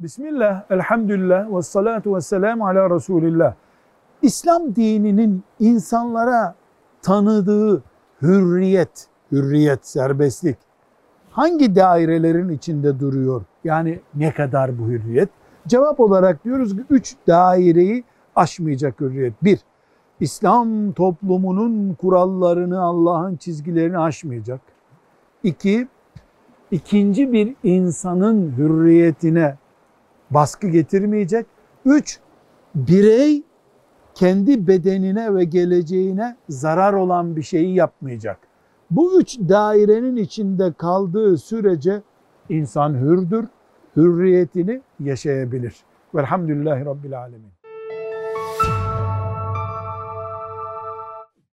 Bismillah, elhamdülillah ve salatu ve selamu ala Resulillah. İslam dininin insanlara tanıdığı hürriyet, hürriyet, serbestlik hangi dairelerin içinde duruyor? Yani ne kadar bu hürriyet? Cevap olarak diyoruz ki üç daireyi aşmayacak hürriyet. Bir, İslam toplumunun kurallarını, Allah'ın çizgilerini aşmayacak. İki, ikinci bir insanın hürriyetine baskı getirmeyecek. Üç, birey kendi bedenine ve geleceğine zarar olan bir şeyi yapmayacak. Bu üç dairenin içinde kaldığı sürece insan hürdür, hürriyetini yaşayabilir. Velhamdülillahi Rabbil Alemin.